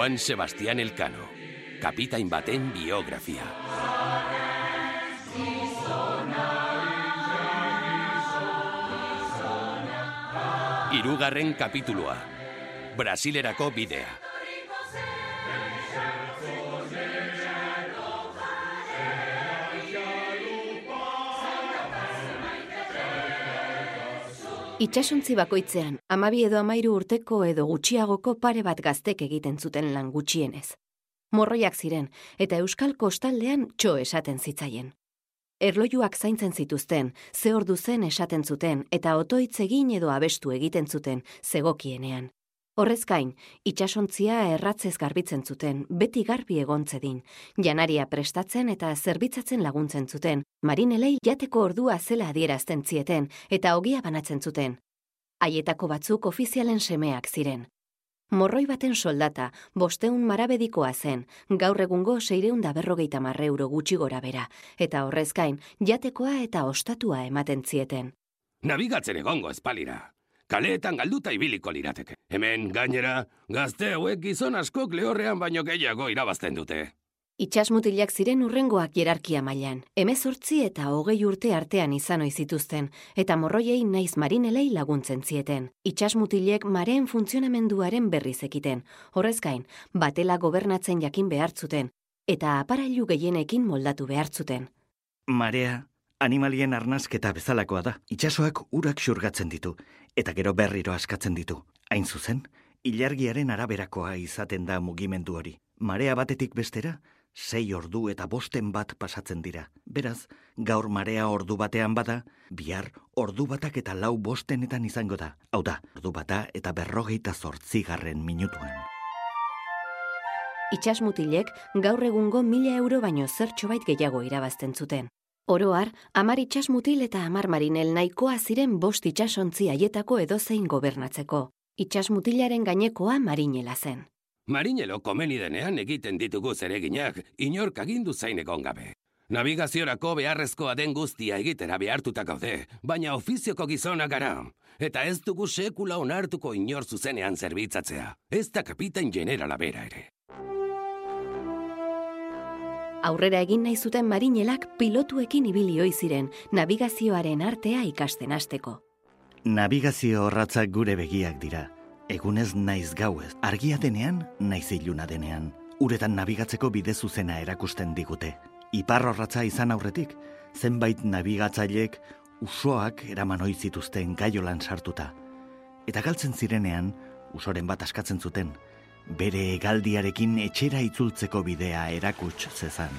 Juan Sebastián Elcano, kapitain baten biografia. Hirugarren kapitulua. Brasilerako bidea. Itxasuntzi bakoitzean, amabi edo amairu urteko edo gutxiagoko pare bat gaztek egiten zuten lan gutxienez. Morroiak ziren, eta euskal kostaldean txo esaten zitzaien. Erlojuak zaintzen zituzten, ze ordu zen esaten zuten, eta otoitz egin edo abestu egiten zuten, zegokienean. Horrez gain, itxasontzia erratzez garbitzen zuten, beti garbi egontzedin, janaria prestatzen eta zerbitzatzen laguntzen zuten, marinelei jateko ordua zela adierazten zieten eta ogia banatzen zuten. Haietako batzuk ofizialen semeak ziren. Morroi baten soldata, bosteun marabedikoa zen, gaur egungo seireun da berrogeita marre euro gutxi gora bera, eta horrez gain, jatekoa eta ostatua ematen zieten. Nabigatzen egongo espalira. Kaleetan galduta ibiliko lirateke. Hemen, gainera, gazte hauek gizon askok lehorrean baino gehiago irabazten dute. Itxasmutilak ziren urrengoak jerarkia mailan. Hemezortzi eta hogei urte artean izan ohi zituzten, eta morroiei naiz marinelei laguntzen zieten. Itxasmutilek mareen funtzionamenduaren berri zekiten. Horrez gain, batela gobernatzen jakin behartzuten, eta aparailu gehienekin moldatu behartzuten. Marea, animalien arnazketa bezalakoa da. Itxasoak urak xurgatzen ditu, eta gero berriro askatzen ditu. Hain zuzen, ilargiaren araberakoa izaten da mugimendu hori. Marea batetik bestera, sei ordu eta bosten bat pasatzen dira. Beraz, gaur marea ordu batean bada, bihar ordu batak eta lau bostenetan izango da. Hau da, ordu bata eta berrogeita zortzigarren minutuan. Itxasmutilek gaur egungo mila euro baino zertxo bait gehiago irabazten zuten. Oroar, amar itxasmutil eta amar marinel nahikoa ziren bost itxasontzi haietako edozein gobernatzeko. Itxasmutilaren gainekoa marinela zen. Marinelo komeni denean egiten ditugu zereginak, inork agindu zain egon gabe. Navigaziorako beharrezkoa den guztia egitera behartuta gaude, baina ofizioko gizona gara. Eta ez dugu sekula onartuko inor zuzenean zerbitzatzea. Ez da kapitain generala bera ere. Aurrera egin nahi zuten marinelak pilotuekin ibili ohi ziren navigazioaren artea ikasten hasteko. Navigazio horratzak gure begiak dira. Egunez naiz gauez, argia denean, naiz iluna denean. Uretan nabigatzeko bide zuzena erakusten digute. Ipar horratza izan aurretik, zenbait nabigatzailek usoak eraman ohi zituzten gaiolan sartuta. Eta galtzen zirenean, usoren bat askatzen zuten, bere egaldiarekin etxera itzultzeko bidea erakuts zezan.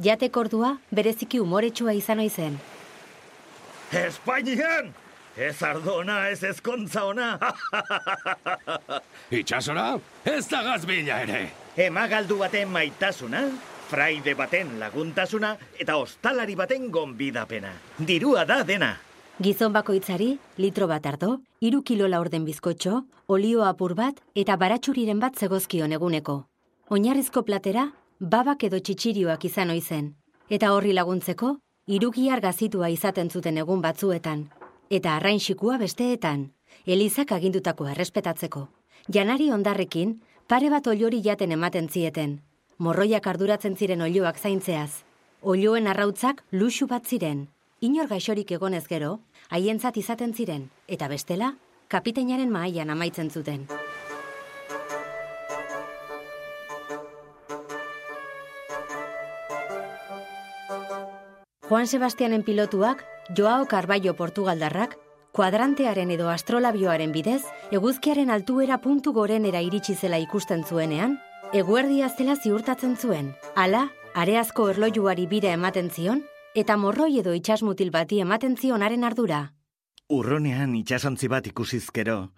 Jatekordua bereziki umoretsua izan ohi zen. Espainian! Ez ardona, ez ezkontza ona! Itxasora, ez da gazbila ere. Emagaldu baten maitasuna, fraide baten laguntasuna, eta ostalari baten gonbidapena. Dirua da dena. Gizon bakoitzari, litro bat ardo, iru kilo laurden bizkotxo, olio apur bat eta baratxuriren bat zegozkion eguneko. Oinarrizko platera, babak edo txitsirioak izan ohi zen. Eta horri laguntzeko, irugiar gazitua izaten zuten egun batzuetan. Eta arrainxikua besteetan, elizak agindutako errespetatzeko. Janari ondarrekin, pare bat oliori jaten ematen zieten. Morroiak arduratzen ziren olioak zaintzeaz. Olioen arrautzak luxu bat ziren. Inor gaixorik egonez gero, haientzat izaten ziren, eta bestela, kapiteinaren mahaian amaitzen zuten. Juan Sebastianen pilotuak, Joao Carballo Portugaldarrak, kuadrantearen edo astrolabioaren bidez, eguzkiaren altuera puntu gorenera iritsi zela ikusten zuenean, eguerdia zela ziurtatzen zuen, hala, areazko erlojuari bira ematen zion, eta morroi edo itxasmutil bati ematen zionaren ardura. Urronean itxasontzi bat ikusizkero,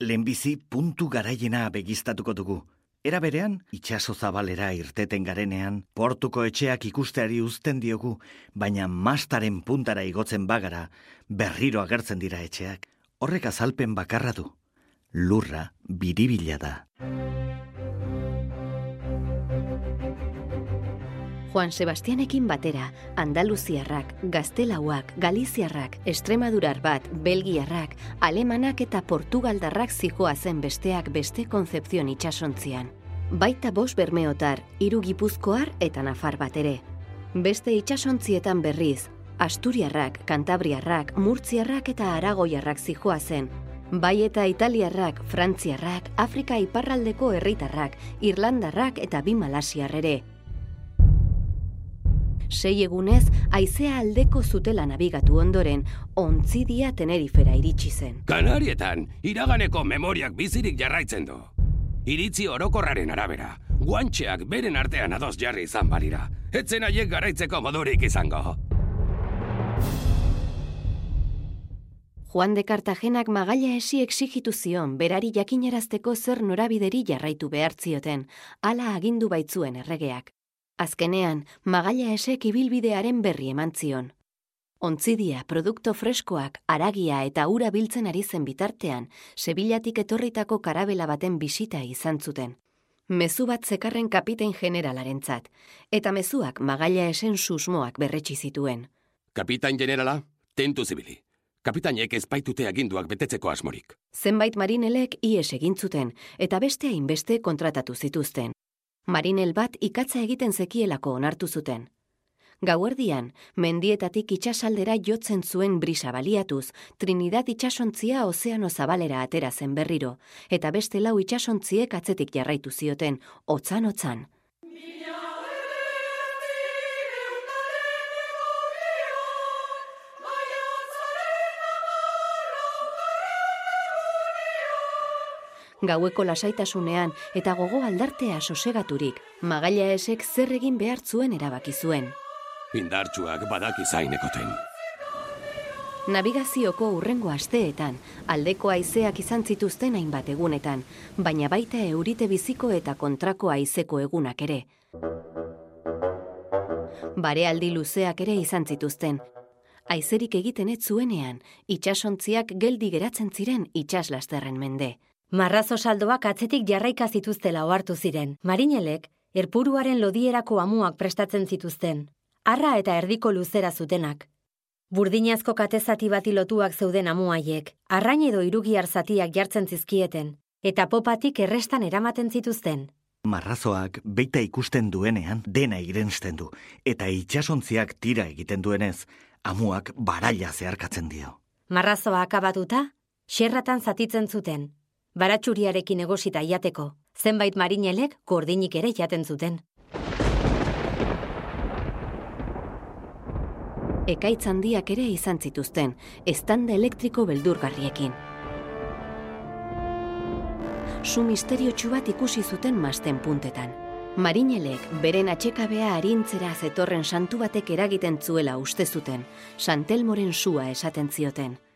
lehenbizi puntu garaiena begiztatuko dugu. Era berean, itxaso zabalera irteten garenean, portuko etxeak ikusteari uzten diogu, baina mastaren puntara igotzen bagara, berriro agertzen dira etxeak. Horrek azalpen bakarra du. Lurra biribila da. Juan Sebastianekin batera, Andaluziarrak, Gaztelauak, Galiziarrak, Estremadurar bat, Belgiarrak, Alemanak eta Portugaldarrak zijoa zen besteak beste konzepzion itxasontzian. Baita bos bermeotar, hiru gipuzkoar eta nafar bat ere. Beste itxasontzietan berriz, Asturiarrak, Kantabriarrak, Murtziarrak eta Aragoiarrak zijoa zen, Bai eta Italiarrak, Frantziarrak, Afrika iparraldeko herritarrak, Irlandarrak eta bi Malasiar ere. Sei egunez, aizea aldeko zutela nabigatu ondoren, ontzidia tenerifera iritsi zen. Kanarietan, iraganeko memoriak bizirik jarraitzen du. Iritzi orokorraren arabera, guantxeak beren artean adoz jarri izan balira. Etzen haiek garaitzeko modurik izango. Juan de Cartagenak magaila esi exigitu zion berari jakinarazteko zer norabideri jarraitu behartzioten, hala agindu baitzuen erregeak. Azkenean, magaila esek ibilbidearen berri eman zion. Ontzidia, produkto freskoak, aragia eta ura biltzen ari zen bitartean, Sebilatik etorritako karabela baten bisita izan zuten. Mezu bat zekarren kapitein generalarentzat, eta mezuak magaila esen susmoak berretsi zituen. Kapitain generala, tentu zibili. Kapitainek ez baitute aginduak betetzeko asmorik. Zenbait marinelek ies egin zuten eta beste hainbeste kontratatu zituzten. Marinel bat ikatza egiten zekielako onartu zuten. Gauerdian, mendietatik itxasaldera jotzen zuen brisa baliatuz, Trinidad itxasontzia ozeano zabalera atera zen berriro, eta beste lau itxasontziek atzetik jarraitu zioten, otzan-otzan. Gaueko lasaitasunean eta gogo aldartea sosegaturik, magaila esek zer egin behar zuen erabaki zuen. Indartsuak badaki zainekoten. Navigazioko urrengo asteetan, aldeko haizeak izan zituzten hainbat egunetan, baina baita eurite biziko eta kontrako haizeko egunak ere. Barealdi luzeak ere izan zituzten. Aizerik egiten ez zuenean, itxasontziak geldi geratzen ziren itxaslasterren mende. Marrazo saldoak atzetik jarraika zituztela ohartu ziren. Marinelek, erpuruaren lodierako amuak prestatzen zituzten. Arra eta erdiko luzera zutenak. Burdinazko katezati bati lotuak zeuden amuaiek, arrain edo irugiar zatiak jartzen zizkieten, eta popatik errestan eramaten zituzten. Marrazoak beita ikusten duenean dena irensten du, eta itxasontziak tira egiten duenez, amuak baraila zeharkatzen dio. Marrazoa akabatuta, xerratan zatitzen zuten, baratxuriarekin egosita jateko, zenbait marinelek gordinik ere jaten zuten. Ekaitz handiak ere izan zituzten, estanda elektriko beldurgarriekin. Su misterio bat ikusi zuten masten puntetan. Marinelek beren atxekabea harintzera zetorren santu batek eragiten zuela uste zuten, santelmoren sua esaten zioten.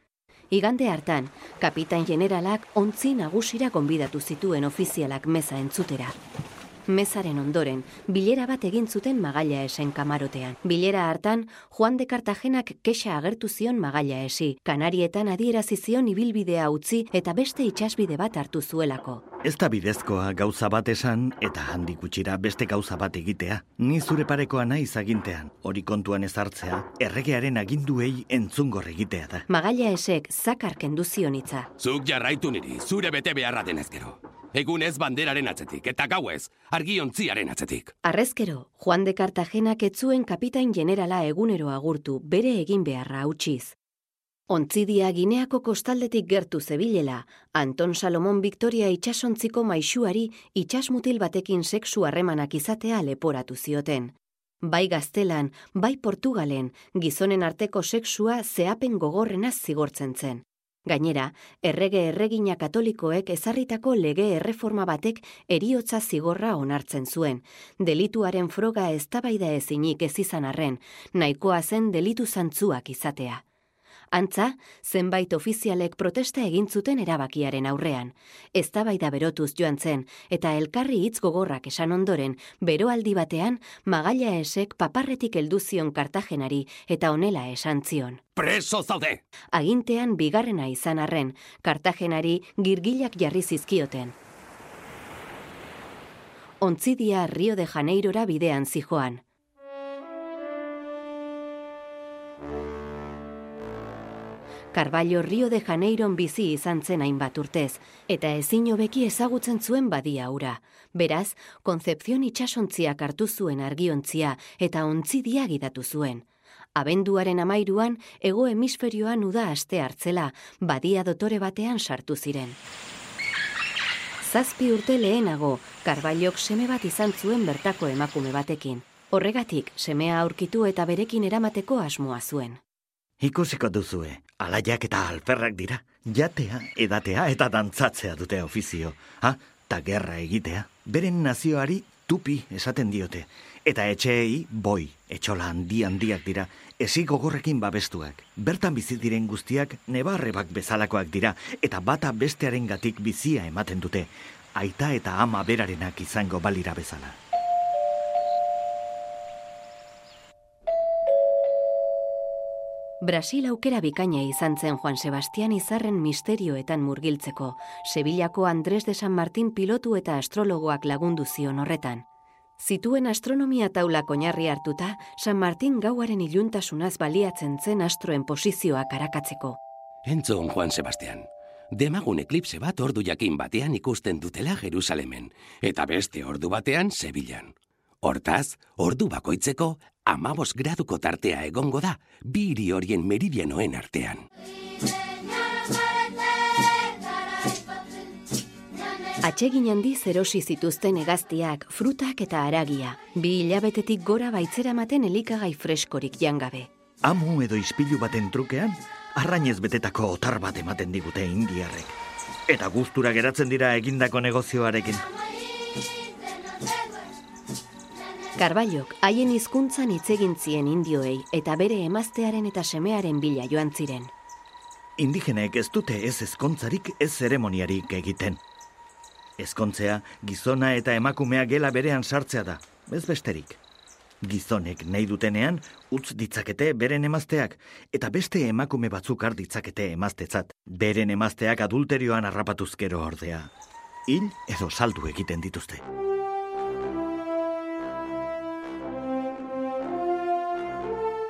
Igande hartan, kapitain generalak ontzi nagusira konbidatu zituen ofizialak meza entzutera. Mezaren ondoren, bilera bat egin zuten magaila esen kamarotean. Bilera hartan, Juan de Cartagenak kexa agertu zion magaila esi. Kanarietan adierazi zion ibilbidea utzi eta beste itxasbide bat hartu zuelako. Ez da bidezkoa gauza bat esan eta handik gutxira beste gauza bat egitea. Ni zure parekoa nahi zagintean, hori kontuan ezartzea, erregearen aginduei entzungor egitea da. Magaila esek zakar kendu zionitza. Zuk jarraitu niri, zure bete beharra denezkero. Egun ez banderaren atzetik, eta gauez, argiontziaren atzetik. Arrezkero, Juan de Cartagenak etzuen kapitain generala egunero agurtu bere egin beharra utziz. Ontzidia Gineako kostaldetik gertu zebilela, Anton Salomon Victoria itxasontziko maixuari itxasmutil batekin sexu harremanak izatea leporatu zioten. Bai gaztelan, bai Portugalen, gizonen arteko sexua zeapen gogorrena zigortzen zen. Gainera, errege erregina katolikoek ezarritako lege erreforma batek eriotza zigorra onartzen zuen. Delituaren froga eztabaida ezinik ez izan arren, nahikoa zen delitu zantzuak izatea. Antza, zenbait ofizialek protesta egin zuten erabakiaren aurrean. Eztabaida berotuz joan zen, eta elkarri hitz gogorrak esan ondoren, beroaldi batean, magaila esek paparretik heldu zion kartagenari eta honela esan zion. Preso zaude! Agintean bigarrena izan arren, kartagenari girgilak jarri zizkioten. Ontzidia Rio de Janeirora bidean zijoan. Carballo Rio de Janeiron bizi izan zen hainbat urtez, eta ezin hobeki ezagutzen zuen badia ura. Beraz, Konzepzion itxasontziak hartu zuen argiontzia eta ontzi diagidatu zuen. Abenduaren amairuan, ego hemisferioan uda aste hartzela, badia dotore batean sartu ziren. Zazpi urte lehenago, Karbaiok seme bat izan zuen bertako emakume batekin. Horregatik, semea aurkitu eta berekin eramateko asmoa zuen. Ikusiko duzue, alaiak eta alferrak dira, jatea, edatea eta dantzatzea dute ofizio. Ha, ta gerra egitea. Beren nazioari tupi esaten diote. Eta etxeei boi, etxola handi handiak dira, ezi gogorrekin babestuak. Bertan bizi diren guztiak nebarrebak bezalakoak dira, eta bata bestearen gatik bizia ematen dute. Aita eta ama berarenak izango balira bezala. Brasil aukera bikaina izan zen Juan Sebastian izarren misterioetan murgiltzeko, Sevillako Andres de San Martin pilotu eta astrologoak lagundu zion horretan. Zituen astronomia taula koñarri hartuta, San Martin gauaren iluntasunaz baliatzen zen astroen posizioa karakatzeko. Entzon, Juan Sebastian. Demagun eklipse bat ordu jakin batean ikusten dutela Jerusalemen, eta beste ordu batean Sevillan. Hortaz, ordu bakoitzeko, amabos graduko tartea egongo da, biri horien meridianoen artean. Atsegin handi zerosi zituzten hegaztiak, frutak eta aragia. Bi hilabetetik gora baitzera maten elikagai freskorik jangabe. Amu edo ispilu baten trukean, arrainez betetako otar bat ematen digute indiarrek. Eta gustura geratzen dira egindako negozioarekin. Karbaiok haien hizkuntzan hitz egin zien indioei eta bere emaztearen eta semearen bila joan ziren. Indigenek ez dute ez ezkontzarik ez zeremoniarik egiten. Ezkontzea gizona eta emakumea gela berean sartzea da, ez besterik. Gizonek nahi dutenean utz ditzakete beren emazteak eta beste emakume batzuk har ditzakete emaztetzat. Beren emazteak adulterioan harrapatuzkero ordea. Hil edo saldu egiten dituzte.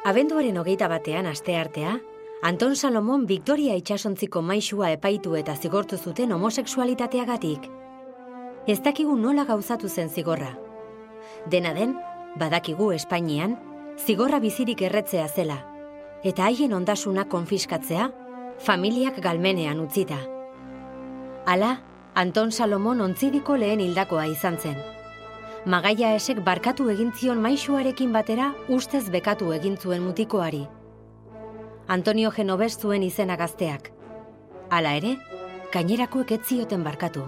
Abenduaren hogeita batean aste artea, Anton Salomon Victoria itxasontziko maisua epaitu eta zigortu zuten homoseksualitateagatik. Ez dakigu nola gauzatu zen zigorra. Dena den, badakigu Espainian, zigorra bizirik erretzea zela. Eta haien ondasuna konfiskatzea, familiak galmenean utzita. Hala, Anton Salomon ontzidiko lehen hildakoa izan zen. Magaia esek barkatu egin zion maisuarekin batera ustez bekatu egin zuen mutikoari. Antonio Genovez zuen izena gazteak. Hala ere, gainerakoek ez zioten barkatu.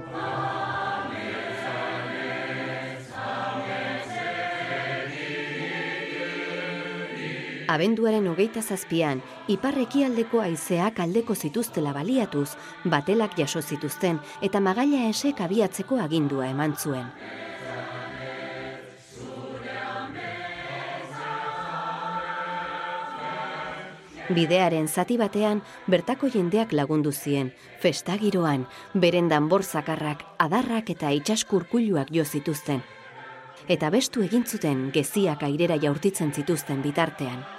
Abenduaren hogeita zazpian, iparrekialdeko haizeak aldeko zituztela baliatuz, batelak jaso zituzten eta magaila esek abiatzeko agindua eman zuen. Bidearen zati batean bertako jendeak lagundu zien, festagiroan, beren danbor zakarrak, adarrak eta itxaskurkuluak jo zituzten. Eta bestu egin zuten geziak airera jaurtitzen zituzten bitartean.